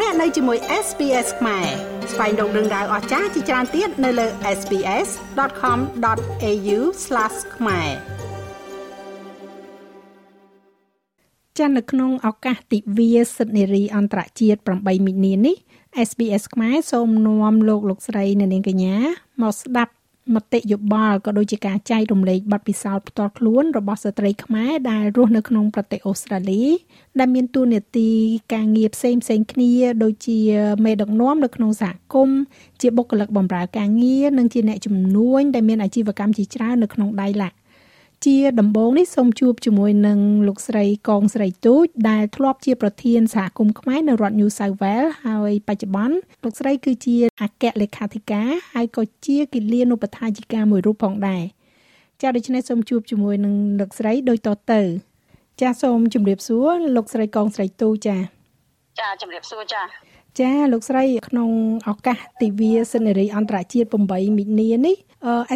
លោកអ្នកនៅជាមួយ SPS ខ្មែរស្វែងរកដឹងដៅអស្ចារ្យជាច្រើនទៀតនៅលើ SPS.com.au/ ខ្មែរចានៅក្នុងឱកាសទិវាសិទ្ធិនារីអន្តរជាតិ8មីនានេះ SBS ខ្មែរសូមនាំលោកលោកស្រីអ្នកនាងកញ្ញាមកស្ដាប់ មតិយោបល់ក៏ដូចជាការចែករំលែកបទពិសោធន៍ផ្ទាល់ខ្លួនរបស់ស្ត្រីខ្មែរដែលរស់នៅក្នុងប្រទេសអូស្ត្រាលី ដែលមានតួនាទីការងារផ្សេងផ្សេងគ្នា ដូចជាមេដឹកនាំនៅក្នុងសហគមន៍ជាបុគ្គលិកបម្រើការងារនិងជាអ្នកជំនួញដែលមានអាជីវកម្មជាច្រើននៅក្នុងដៃឡាក់ ជាដំបូងនេះសូមជួបជាមួយនឹងលោកស្រីកងស្រីទូចដែលធ្លាប់ជាប្រធានសហគមន៍ខ្មែរនៅរដ្ឋ New South Wales ហើយបច្ចុប្បន្នលោកស្រីគឺជាអគ្គលេខាធិការហើយក៏ជាគិលានុបដ្ឋាយិកាមួយរូបផងដែរចា៎ដូច្នេះសូមជួបជាមួយនឹងលោកស្រីដូចតទៅ ចា៎សូមជម្រាបសួរលោកស្រីកងស្រីទូចា៎ចាជម្រាបសួរចា ចាលោកស្រីក្នុងឱកាសទិវាសិទ្ធិនារីអន្តរជាតិ8មិនិនានេះ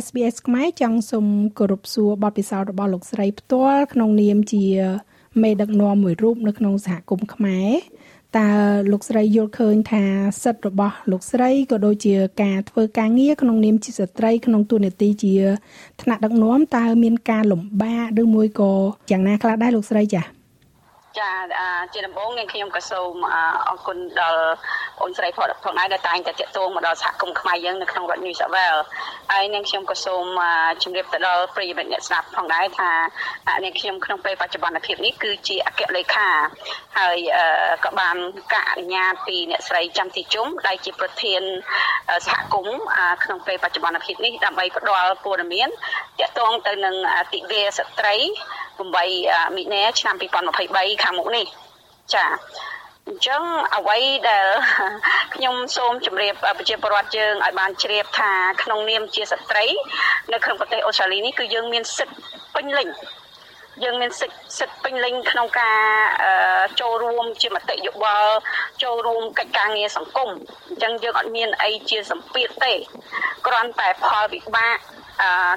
SBS ខ្មែរចង់សូមគោរពសួរបទពិសោធន៍របស់លោកស្រីផ្ទាល់ក្នុងនាមជាមេដឹកនាំមួយរូបនៅក្នុងសហគមន៍ខ្មែរតើលោកស្រីយល់ឃើញថាសិទ្ធិរបស់លោកស្រីក៏ដូចជាការធ្វើការងារក្នុងនាមជាស្ត្រីក្នុងទូនាទីជាថ្នាក់ដឹកនាំតើមានការលំបាកឬមួយក៏យ៉ាងណាខ្លះដែរលោកស្រីចា៎ ចាជាដំបូងនាងខ្ញុំក៏សូមអរគុណដល់អូនស្រីផងផងដែរដែលតែងតែតាក់ទងមកដល់សហគមន៍ខ្មែរយើងនៅក្នុងរដ្ឋ New South Wales ហើយនាងខ្ញុំក៏សូមជម្រាបទៅដល់ប្រិយមិត្តអ្នកស្ដាប់ផងដែរថានាងខ្ញុំក្នុងពេលបច្ចុប្បន្នភាពនេះគឺជាអគ្គលេខាហើយក៏បានការអនុញ្ញាតពីអ្នកស្រីចាំទីជុំដែលជាប្រធានសហគមន៍ក្នុងពេលបច្ចុប្បន្នភាពនេះដើម្បីផ្ដល់ព័ត៌មានតាក់ទងទៅនឹងទិវាស្ត្រី 8មិនិនាឆ្នាំ2023ខាងមុខនេះចាអញ្ចឹងអ្វីដែលខ្ញុំសូមជម្រាបប្រជាពលរដ្ឋយើងឲ្យបានជ្រាបថាក្នុងនាមជាស្ត្រី នៅក្នុងប្រទេសអូស្ត្រាលីនេះគឺយើងមានសិទ្ធិពេញលេញយើងមានសិទ្ធិសិទ្ធិពេញលេញក្នុងការចូលរួមជាមតិយោបល់ចូលរួមកិច្ចការងារសង្គមអញ្ចឹងយើងអត់មានអីជាសម្ពាធទេគ្រាន់តែផលវិបាក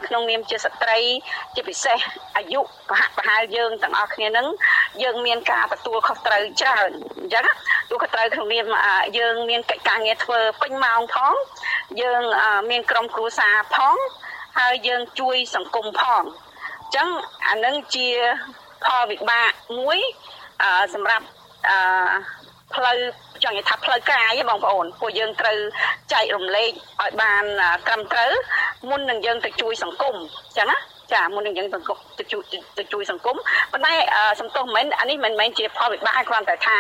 ក្នុងនាមជាស្ត្រី ជាពិសេសអាយុប្រហាក់ប្រហែលយើងទាំងអស់គ្នានឹងយើងមានការទទួលខុសត្រូវច្រើនអញ្ចឹងទូខុសត្រូវក្នុងនាមយើងមានកិច្ចការងារធ្វើពេញម៉ោងផងយើងមានក្រុមគ្រួសារផងហើយយើងជួយសង្គមផងអញ្ចឹងអានឹងជាផលវិបាកមួយសម្រាប់អឺផ្លូវ ចង់និយាយថាផ្លូវកាយបងប្អូនពួកយើងត្រូវចែករំលែកឲ្យបានត្រឹមត្រូវមុននឹងយើងទៅជួយសង្គមអញ្ចឹងណាចាមុននឹងយើងទៅជួយទៅជួយសង្គមប៉ុន្តែសំទោសមិនអានេះមិនមែនជាផលវិបាកគ្រាន់តែថា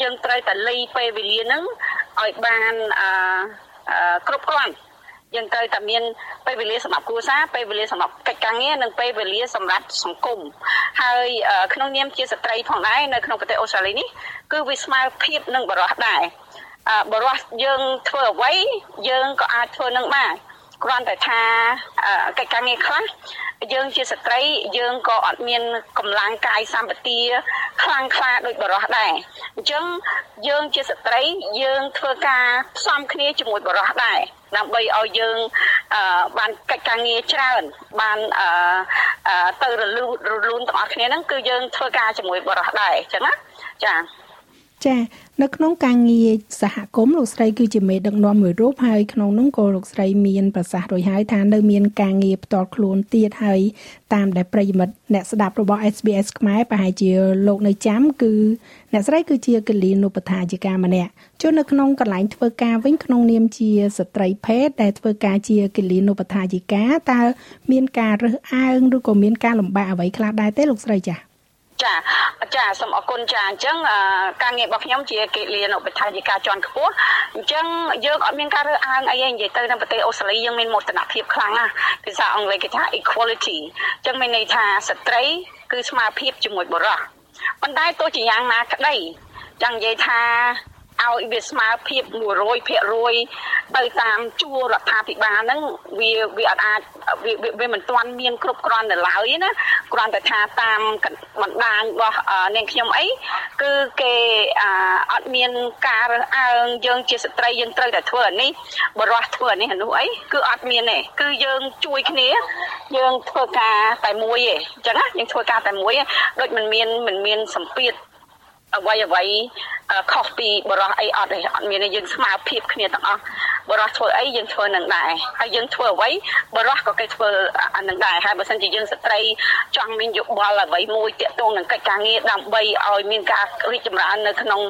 យើងត្រូវតែលីពេលវេលាហ្នឹងឲ្យបានអឺគ្រប់គ្រាន់ យើងត្រូវតែមានពេលវេលាសម្រាប់គ្រួសារពេលវេលាសម្រាប់កិច្ចការងារនិងពេលវេលាសម្រាប់សង្គមហើយក្នុងនាមជាស្ត្រីផងដែរនៅក្នុងប្រទេសអូស្ត្រាលីនេះគឺវាស្មើភាពនឹងបរិសុទ្ធដែរបរិសុទ្ធយើងធ្វើអ្វីយើងក៏អាចធ្វើនឹងបានគ្រាន់តែថាកិច្ចការងារខ្លះយើងជាស្ត្រីយើងក៏អត់មានកម្លាំងកាយសម្បទាខ្លាំងក្លាដូចបរិសុទ្ធដែរអញ្ចឹងយើងជាស្ត្រីយើងធ្វើការផ្សំគ្នាជាមួយបរិសុទ្ធដែរ ដើម្បីឲ្យយើងបានកិច្ចការងារច្រើន បានទៅរលូនរលូនទាំងអស់គ្នាហ្នឹងគឺយើងធ្វើការជាមួយបរិសុទ្ធដែរអញ្ចឹងណាចា ចានៅក្នុងការងារសហគមន៍លោកស្រីគឺជាមេដឹកនាំមួយរូបហើយក្នុងនោះក៏លោកស្រីមានប្រសាសន៍រួចហើយថានៅមានការងារផ្ទាល់ខ្លួនទៀតហើយតាមដែលប្រិយមិត្តអ្នកស្ដាប់របស់ SBS ខ្មែរប្រហែលជាលោកនៅចាំគឺអ្នកស្រីគឺជាកលីនុបដ្ឋាយិកាម្នាក់ចូលនៅក្នុងកន្លែងធ្វើការវិញក្នុងនាមជាស្ត្រីភេទដែលធ្វើការជាកលីនុបដ្ឋាយិកាតើមានការរើសអើងឬក៏មានការលំបាកអ្វីខ្លះដែរទេលោកស្រីចា៎ ចាចាសូមអរគុណចាអញ្ចឹងការងាររបស់ខ្ញុំជាកិលានុបដ្ឋាយិកាជាន់ខ្ពស់អញ្ចឹងយើងអត់មានការរើសអើងអីទេនិយាយទៅនៅប្រទេសអូស្ត្រាលីយើងមានមោទនភាពខ្លាំងណាស់ភាសាអង់គ្លេសគេថា equality អញ្ចឹងមានន័យថាស្ត្រីគឺស្មើភាពជាមួយបុរសប៉ុន្តែទោះជាយ៉ាងណាក្តីចង់និយាយថា ឲ្យវាស្មើភាព100%ទៅតាមជួររដ្ឋាភិបាលហ្នឹងវាវាអត់អាចវាវាមិនទាន់មានគ្រប់គ្រាន់នៅឡើយណាគ្រាន់តែថាតាមបណ្ដាញរបស់នាងខ្ញុំអីគឺគេអត់មានការរើសអើងយើងជាស្ត្រីយើងត្រូវតែធ្វើអានេះបរោះធ្វើអានេះអានោះអីគឺអត់មានទេគឺយើងជួយគ្នាយើងធ្វើការតែមួយទេអញ្ចឹងណាយើងធ្វើការតែមួយដូចមិនមានមិនមានសម្ពាធ អ្វីអ្វីខុសពីបរោះអីអត់ទេអត់មានយើងស្មើភាពគ្នាទាំងអស់បរោះធ្វើអីយើងធ្វើនឹងដែរហើយយើងធ្វើអ្វីបរោះក៏គេធ្វើអានឹងដែរហើយបើសិនជាយើងស្ត្រីចង់មានយោបល់អ្វីមួយតាក់ទងនឹងកិច្ចការងារដើម្បីឲ្យមានការរីកចម្រើននៅក្នុង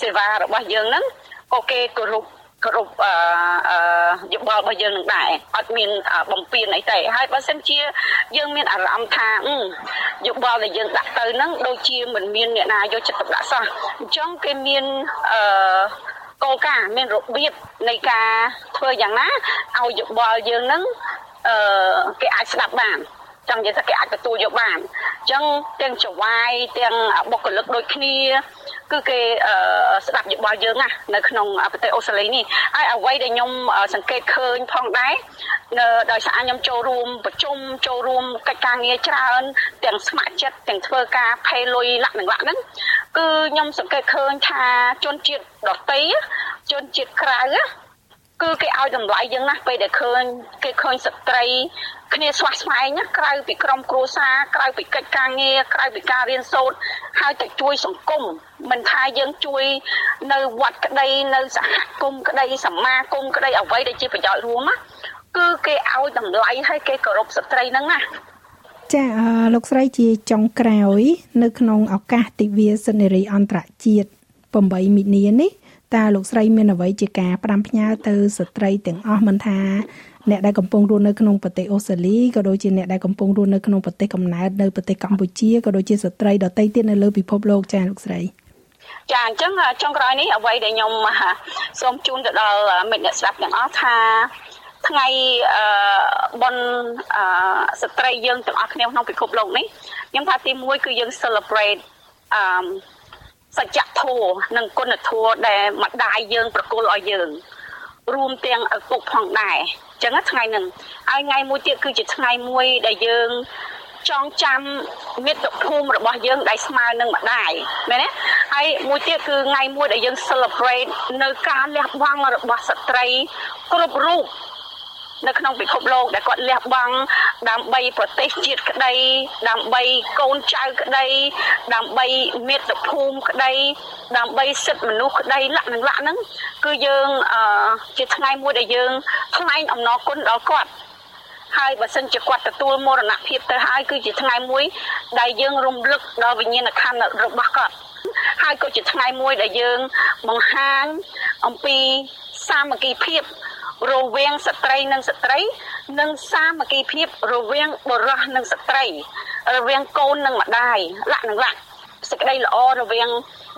សេវារបស់យើងហ្នឹងក៏គេគោរព គ្រប់អឺយោបល់របស់យើងនឹងដែរអត់មានបំពេញអីទេហើយបើសិនជាយើងមានអារម្មណ៍ថាយោបល់ដែលយើងដាក់ទៅហ្នឹងដូចជាមិនមានអ្នកណាយកចិត្តទុកដាក់សោះអញ្ចឹងគេមានអឺគោលការណ៍មានរបៀបនៃការធ្វើយ៉ាងណាឲ្យយោបល់យើងហ្នឹងអឺគេអាចស្ដាប់បាន ចង់និយាយថាគេអាចទទួលយកបានអញ្ចឹងទាំងចវាយទាំងបុគ្គលិកដូចគ្នាគឺគេស្ដាប់យោបល់យើងណានៅក្នុងប្រទេសអូស្ត្រាលីនេះហើយអ្វីដែលខ្ញុំសង្កេតឃើញផងដែរនៅដោយសារខ្ញុំចូលរួមប្រជុំចូលរួមកិច្ចការងារច្រើន ទាំងស្ម័គ្រចិត្តទាំងធ្វើការផេលុយលាក់នឹងលាក់ហ្នឹងគឺខ្ញុំសង្កេតឃើញថាជនជាតិដតីជនជាតិក្រៅ គឺគេឲ្យតម្លៃយើងណាស់ពេលដែលឃើញគេឃើញស្ត្រី គ្នាស្វះស្វែងណាក្រៅពីក្រុមគ្រួសារក្រៅពីកិច្ចការងារក្រៅពីការរៀនសូត្រហើយទៅជួយសង្គមមិនថាយើងជួយនៅវត្តក្តីនៅសហគមន៍ក្តីសមាគមក្តីអ្វីដែលជាប្រយោជន៍រួមណាគឺគេឲ្យតម្លៃហើយគេគោរពស្ត្រីហ្នឹងណាចាលោកស្រីជាចុងក្រោយ នៅក្នុងឱកាសទិវាសិនេរីអន្តរជាតិ8មិនិនានេះ តើលោកស្រីមានអ្វីជាការផ្ដាំផ្ញើទៅស្ត្រីទាំងអស់មិនថាអ្នកដែលកំពុងរស់នៅក្នុងប្រទេសអូស្ត្រាលីក៏ដូចជាអ្នកដែលកំពុងរស់នៅក្នុងប្រទេសកំណើតនៅប្រទេសកម្ពុជាក៏ដូចជាស្ត្រីដទៃទៀតនៅលើពិភពលោកចាលោកស្រីចាអញ្ចឹងចុងក្រោយនេះអ្វីដែលខ្ញុំសូមជូនទៅដល់មិត្តអ្នកស្ដាប់ទាំងអស់ថាថ្ងៃអឺបុណ្យអឺស្ត្រីយើងទាំងអស់គ្នាក្នុងពិភពលោកនេះខ្ញុំថាទី1គឺយើង celebrate អឺ សច្ចធម៌និងគុណធម៌ដែលម្ដាយយើងប្រគល់ឲ្យយើង រួមទាំងឪពុកផងដែរអញ្ចឹងថ្ងៃហ្នឹងហើយថ្ងៃមួយទៀតគឺជាថ្ងៃមួយដែលយើងចងចាំមាតុភូមិរបស់យើងដែលស្មើនឹងម្ដាយមែនទេហើយមួយទៀតគឺថ្ងៃមួយដែលយើង celebrate នៅការលះបង់របស់ស្ត្រីគ្រប់រូប នៅក្នុងពិភពលោកដែលគាត់លះបង់ដើម្បីប្រទេសជាតិក្តី ដើម្បីកូនចៅក្តី ដើម្បីមាតុភូមិក្តី ដើម្បីសិទ្ធិមនុស្សក្តីលក្ខនឹងលក្ខហ្នឹងគឺយើងជាថ្ងៃមួយដែលយើងថ្លែងអំណរគុណដល់គាត់ហើយបើសិនជាគាត់ទទួលមរណភាពទៅហើយគឺជាថ្ងៃមួយ ដែលយើងរំលឹកដល់វិញ្ញាណក្ខន្ធរបស់គាត់ហើយក៏ជាថ្ងៃមួយដែលយើងបង្ហាញអំពីសាមគ្គីភាព រវាងស្ត្រីនិងស្ត្រី និងសាមគ្គីភាពរវាងបុរសនិងស្ត្រី រវាងកូននិងម្ដាយលក្ខនឹងលក្ខសេចក្តីល្អរវាង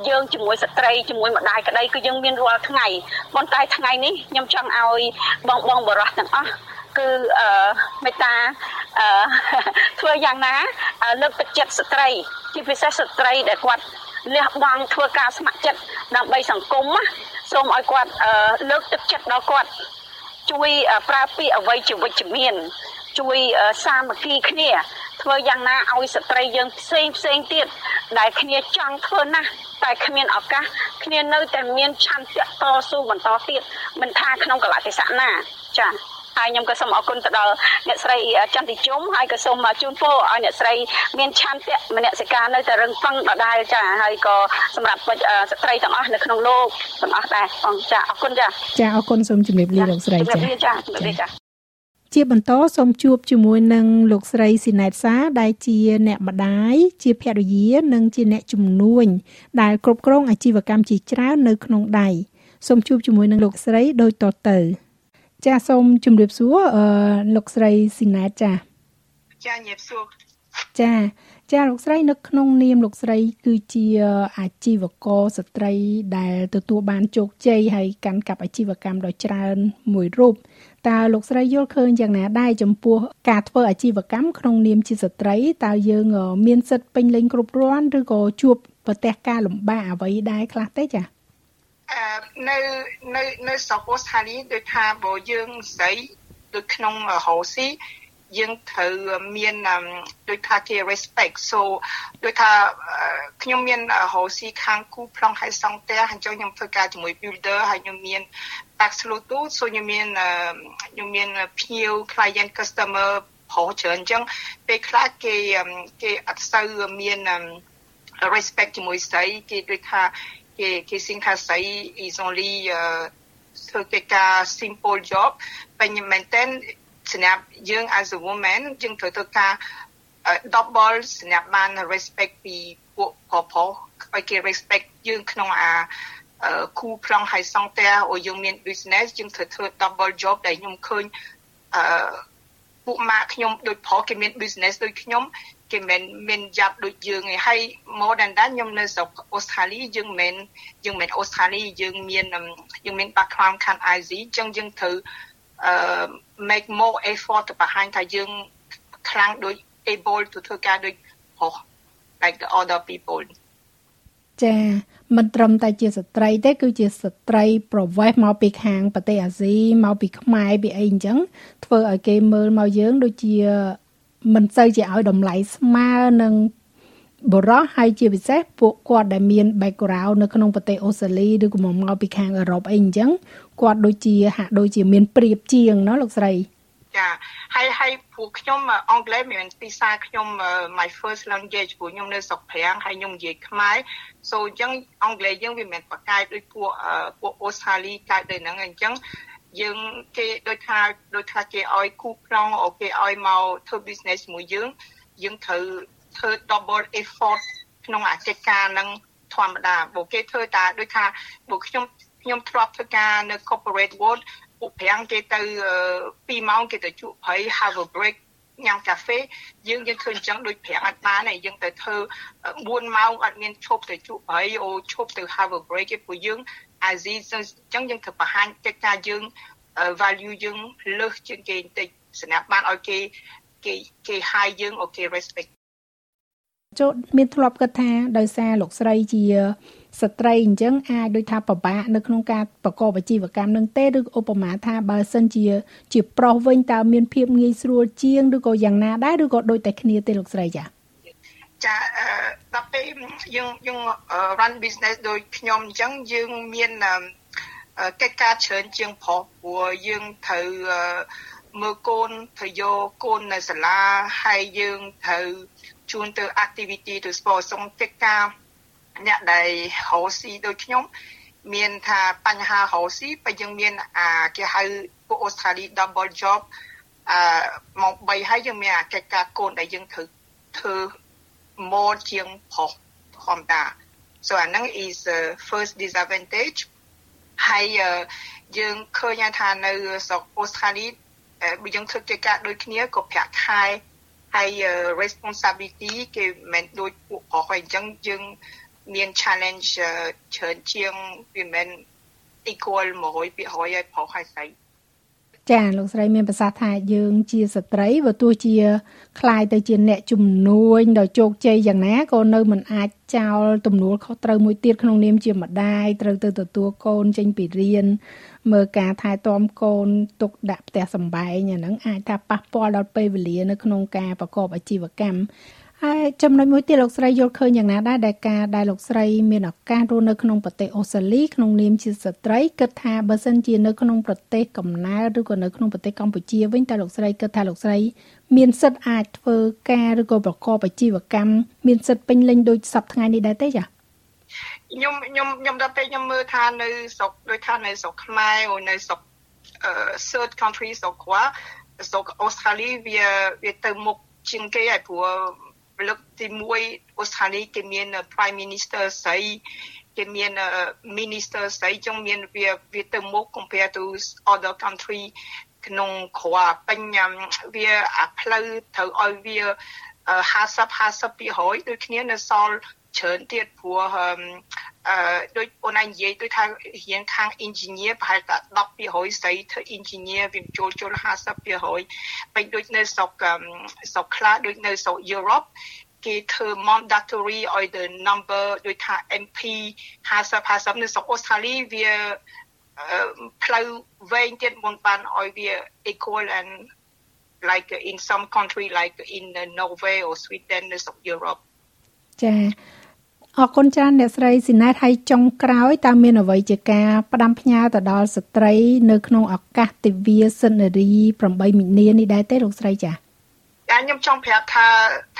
យើងជាមួយស្ត្រីជាមួយម្ដាយក្តីគឺយើងមានរាល់ថ្ងៃប៉ុន្តែថ្ងៃនេះខ្ញុំចង់ឲ្យបងបងបរោះទាំងអស់គឺអឺមេត្តាអឺធ្វើយ៉ាងណាលើកទឹកចិត្តស្ត្រី ជាពិសេសស្ត្រីដែលគាត់លះបង់ធ្វើការស្ម័គ្រចិត្តដើម្បីសង្គមណាសូមឲ្យគាត់លើកទឹកចិត្តដល់គាត់ ជួយប្រើពាក្យអ្វីជាវិជ្ជមាន ជួយសាមគ្គីគ្នាធ្វើយ៉ាងណាឲ្យស្ត្រីយើងផ្សេងផ្សេងទៀតដែលគ្នាចង់ធ្វើណាស់តែគ្មានឱកាសគ្នានៅតែមានឆន្ទៈតស៊ូបន្តទៀតមិនថាក្នុងកលៈទេសៈណាចា៎ ហើយខ្ញុំក៏សូមអរគុណទៅដល់អ្នកស្រីចន្ទទីជុំហើយក៏សូមជូនពរឲ្យអ្នកស្រីមានឆន្ទៈមនសិការនៅតែរឹងប៉ឹងដដែលចាហើយក៏សម្រាប់ស្ត្រីទាំងអស់នៅក្នុងលោកទាំងអស់ដែរអរចាអរគុណចាចាអរគុណសូមជម្រាបលាលោកស្រីចាចាជម្រាបលាចាជាបន្តសូមជួបជាមួយនឹងលោកស្រីស៊ីណែតសាដែលជាអ្នកម្ដាយជាភរិយានិងជាអ្នកជំនួញដែលគ្រប់គ្រងអាជីវកម្មជាច្រើននៅក្នុងដៃសូមជួបជាមួយនឹងលោកស្រីដូចតទៅ ចាសូមជម្រាបសួរអឺលោកស្រីស៊ីណែតចាចាជម្រាបសួរចាចាលោកស្រីនៅក្នុងនាមលោកស្រី គឺជាអាជីវករស្ត្រីដែលទទួលបានជោគជ័យហើយកាន់កាប់អាជីវកម្មដ៏ច្រើនមួយរូបតើលោកស្រីយល់ឃើញយ៉ាងណាដែរចំពោះការធ្វើអាជីវកម្មក្នុងនាមជាស្ត្រីតើយើងមានសិទ្ធិពេញលេញគ្រប់គ្រាន់ឬក៏ជួបប្រទះការលំបាកអ្វីដែរខ្លះទេចា៎ នៅនៅនៅស្រុកអូស្ត្រាលីដូចថាបើយើងស្រីដូចក្នុងហូស៊ីយើងត្រូវមានដូចថាគេ respect so ដូចថាខ្ញុំមានហូស៊ីខាងគូប្លង់ហើយសង់ផ្ទះហើយចុះខ្ញុំធ្វើការជាមួយ builder ហើយខ្ញុំមាន tax lotu so ខ្ញុំមានខ្ញុំមានភ្ញៀវ client customer ប្រុសច្រើនអញ្ចឹងពេលខ្លះគេគេអត់សូវមាន respect ជាមួយស្រីគេដូចថា គេគេសឹងថាស្រី is only ធ្វើកិច្ចការ simple job ពេញមែនតើសម្រាប់យើង as a woman យើងត្រូវធ្វើការ double សម្រាប់បាន respect ពីពួកប្រុសប្រុសឲ្យគេ respect យើងក្នុងអាគូប្លង់ហើយសង់ផ្ទះអូយើងមាន business យើងត្រូវធ្វើ double job ដែលខ្ញុំឃើញអឺពួកម៉ាក់ខ្ញុំដូចប្រុសគេមាន business ដូចខ្ញុំ គេមិនមានយ៉ាប់ដូចយើងឯងហើយ more than that ខ្ញុំនៅស្រុកអូស្ត្រាលីយើងមិនយើងមិនអូស្ត្រាលីយើងមានយើងមាន background ខាង IZ អញ្ចឹងយើងត្រូវ uh make more effort ទៅបង្ហាញថាយើងខ្លាំងដូច able to ធ្វើការដូចប្រុស like the other people ចាមិនត្រឹមតែជាស្ត្រីទេ គឺជាស្ត្រីប្រវេសមកពីខាងប្រទេសអាស៊ីមកពីខ្មែរពីអីអញ្ចឹងធ្វើឲ្យគេមើលមកយើងដូចជា មិនសូវជាឲ្យតម្លៃស្មើនឹងបរោះហើយជាពិសេសពួកគាត់ដែលមាន background នៅក្នុងប្រទេសអូស្ត្រាលីឬក៏មកពីខាងអឺរ៉ុបអីអញ្ចឹងគាត់ដូចជាហាក់ដូចជាមានប្រៀបជាងណោះលោកស្រីចាហើយហើយពួកខ្ញុំអង់គ្លេសមានភាសាខ្ញុំ my first language ពួកខ្ញុំនៅស្រុកប្រាំងហើយខ្ញុំនិយាយខ្មែរ so អញ្ចឹងអង់គ្លេសយើងវាមិនបកកាយដូចពួកពួកអូស្ត្រាលីកាយដូចហ្នឹងអញ្ចឹង យើងគេដូចថាដូចថាគេឲ្យគូប្លង់អូគេឲ្យមកធ្វើ business ជាមួយយើងយើងត្រូវធ្វើ double effort ក្នុងអាកិច្ចការនឹងធម្មតាបើគេធ្វើតាដូចថាបើខ្ញុំខ្ញុំធ្លាប់ធ្វើការនៅ corporate world ពួកប្រាំងគេទៅ2ម៉ោងគេទៅជក់ព្រៃ have a break ញ៉ាំកាហ្វេយើងយើងឃើញអញ្ចឹងដូចប្រាំងអត់បានហើយយើងទៅធ្វើ4ម៉ោងអត់មានឈប់ទៅជក់ព្រៃអូឈប់ទៅ have a break ទេពួកយើង អាស៊ីអញ្ចឹងយើងត្រូវបង្ហាញកិច្ចការយើង value យើងលើសជាងគេបន្តិចសម្រាប់បានឲ្យគេគេគេ high យើងអូគេ respect ចូលមានធ្លាប់គិតថាដោយសារលោកស្រីជាស្ត្រីអញ្ចឹងអាចដូចថាពិបាកនៅក្នុងការប្រកបអាជីវកម្មនឹងទេឬឧបមាថាបើសិនជា ជាប្រុសវិញតើមានភាពងាយស្រួលជាងឬក៏យ៉ាងណាដែរឬក៏ដូចតែគ្នាទេលោកស្រីចា ចាដល់ពេលយើងយើង run business ដូចខ្ញុំអញ្ចឹងយើងមានកិច្ចការច្រើនជាងប្រុសព្រោះយើងត្រូវមើលកូនត្រូវយកកូននៅសាលាហើយយើងត្រូវជួនទៅ activity ទៅ sport សុំកិច្ចការអ្នកដែលរស់ស៊ីដូចខ្ញុំ មានថាបញ្ហារស់ស៊ីបើយើងមានអាគេហៅពួកអូស្ត្រាលី double job អឺមក3ហើយយើងមានអាកិច្ចការកូនដែលយើងត្រូវធ្វើ more ជាងប្រុសធម្មតា so អាហ្នឹង is the first disadvantage ហើយយើងឃើញថានៅស្រុកអូស្ត្រាលីបើយើងធ្វើកិច្ចការដូចគ្នាក៏ប្រាក់ខែហើយ responsibility គេមិនដូចពួកប្រុសហើយអញ្ចឹងយើងមាន challenge ច្រើនជាងវាមិន equal 100%ឲ្យប្រុសហើយស្រី ចាលោកស្រីមានប្រសាសន៍ថាយើងជាស្ត្រីបើទោះជាคล้ายទៅជាអ្នកជំនួញដ៏ជោគជ័យយ៉ាងណាក៏នៅមិនអាចចោលទំនួលខុសត្រូវមួយទៀតក្នុងនាមជាម្ដាយត្រូវទៅទទួលកូនចេញពីរៀនមើលការថែទាំកូនទុកដាក់ផ្ទះសម្បែងអាហ្នឹងអាចថាប៉ះពាល់ដល់ពេលវេលានៅក្នុងការប្រកបអាជីវកម្ម ហើយចំណុចមួយទៀតលោកស្រីយល់ឃើញយ៉ាងណាដែរដែលការដែលលោកស្រីមានឱកាសរស់នៅក្នុងប្រទេសអូស្ត្រាលីក្នុងនាមជាស្ត្រីគិតថាបើសិនជានៅក្នុងប្រទេសកំណើតឬក៏នៅក្នុងប្រទេសកម្ពុជាវិញតើលោកស្រីគិតថាលោកស្រី មានសិទ្ធិអាចធ្វើការឬក៏ប្រកបអាជីវកម្មមានសិទ្ធិពេញលេញដូចសពថ្ងៃនេះដែរទេចាខ្ញុំខ្ញុំខ្ញុំដល់ពេលខ្ញុំមើលថានៅស្រុកដូចថានៅស្រុកខ្មែរឬនៅស្រុក third country ស្រុក quoi ស្រុកអូស្ត្រាលីវាវាទៅមុខជាងគេហើយព្រោះ លើកទី1អូស្ត្រាលីគេមាន Prime Minister ស្រីគេមាន Minister ស្រីចឹងមានវាវាទៅមុខ compare to other country ក្នុងគ្រាពេញវាអាផ្លូវត្រូវឲ្យវា50 50%ដូចគ្នានៅសល់ ច្រើនទៀតព្រោះអឺដូចអូនឯងនិយាយដូចថារៀនខាង engineer ប្រហែលតែ10%ស្រីធ្វើ engineer វាចូលចូល50%ពេញដូចនៅស្រុកស្រុកខ្លះដូចនៅស្រុក Europe គេធ្វើ mandatory ឲ្យ the number ដូចថា MP 50 50នៅស្រុកអូស្ត្រាលីវាផ្លូវវែងទៀតមុនបានឲ្យវា equal and like in some country like in Norway or Sweden នៅស្រុក Europe ចា អរគុណច្រើនអ្នកស្រីស៊ីណែតហើយចុងក្រោយតើមានអ្វីជាការផ្ដាំផ្ញើទៅដល់ស្ត្រី នៅក្នុងឱកាសទិវាសិនរី8មីនានេះដែរទេលោកស្រីចា៎អខ្ញុំចង់ប្រាប់ថា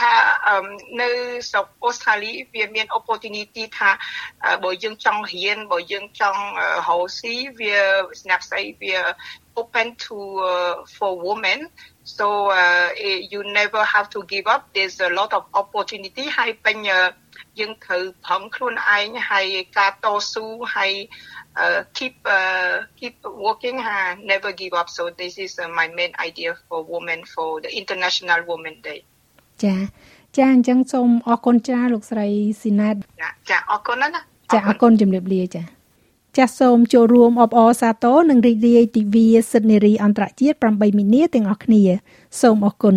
ថានៅស្រុកអូស្ត្រាលីវាមាន opportunity ថាបើយើងចង់រៀនបើយើងចង់រកស៊ីវាស្នាប់ស្អីវា open to uh, for women so uh, you never have to give up there's a lot of opportunity ហើយពេញ យើងត្រូវប្រឹងខ្លួនឯងហើយការតស៊ូហើយ uh, keep uh, keep working uh, never give up so this is uh, my main idea for women for the international women day ចាចាអញ្ចឹងសូមអរគុណច្រើនលោកស្រីស៊ីណាតចាចាអរគុណណាចាអរគុណជំរាបលាចាចាសសូមចូលរួមអបអរសាទរនិងរីករាយទិវាសិទ្ធិនារីអន្តរជាតិ8មីនាទាំងអស់គ្នា សូមអរគុណ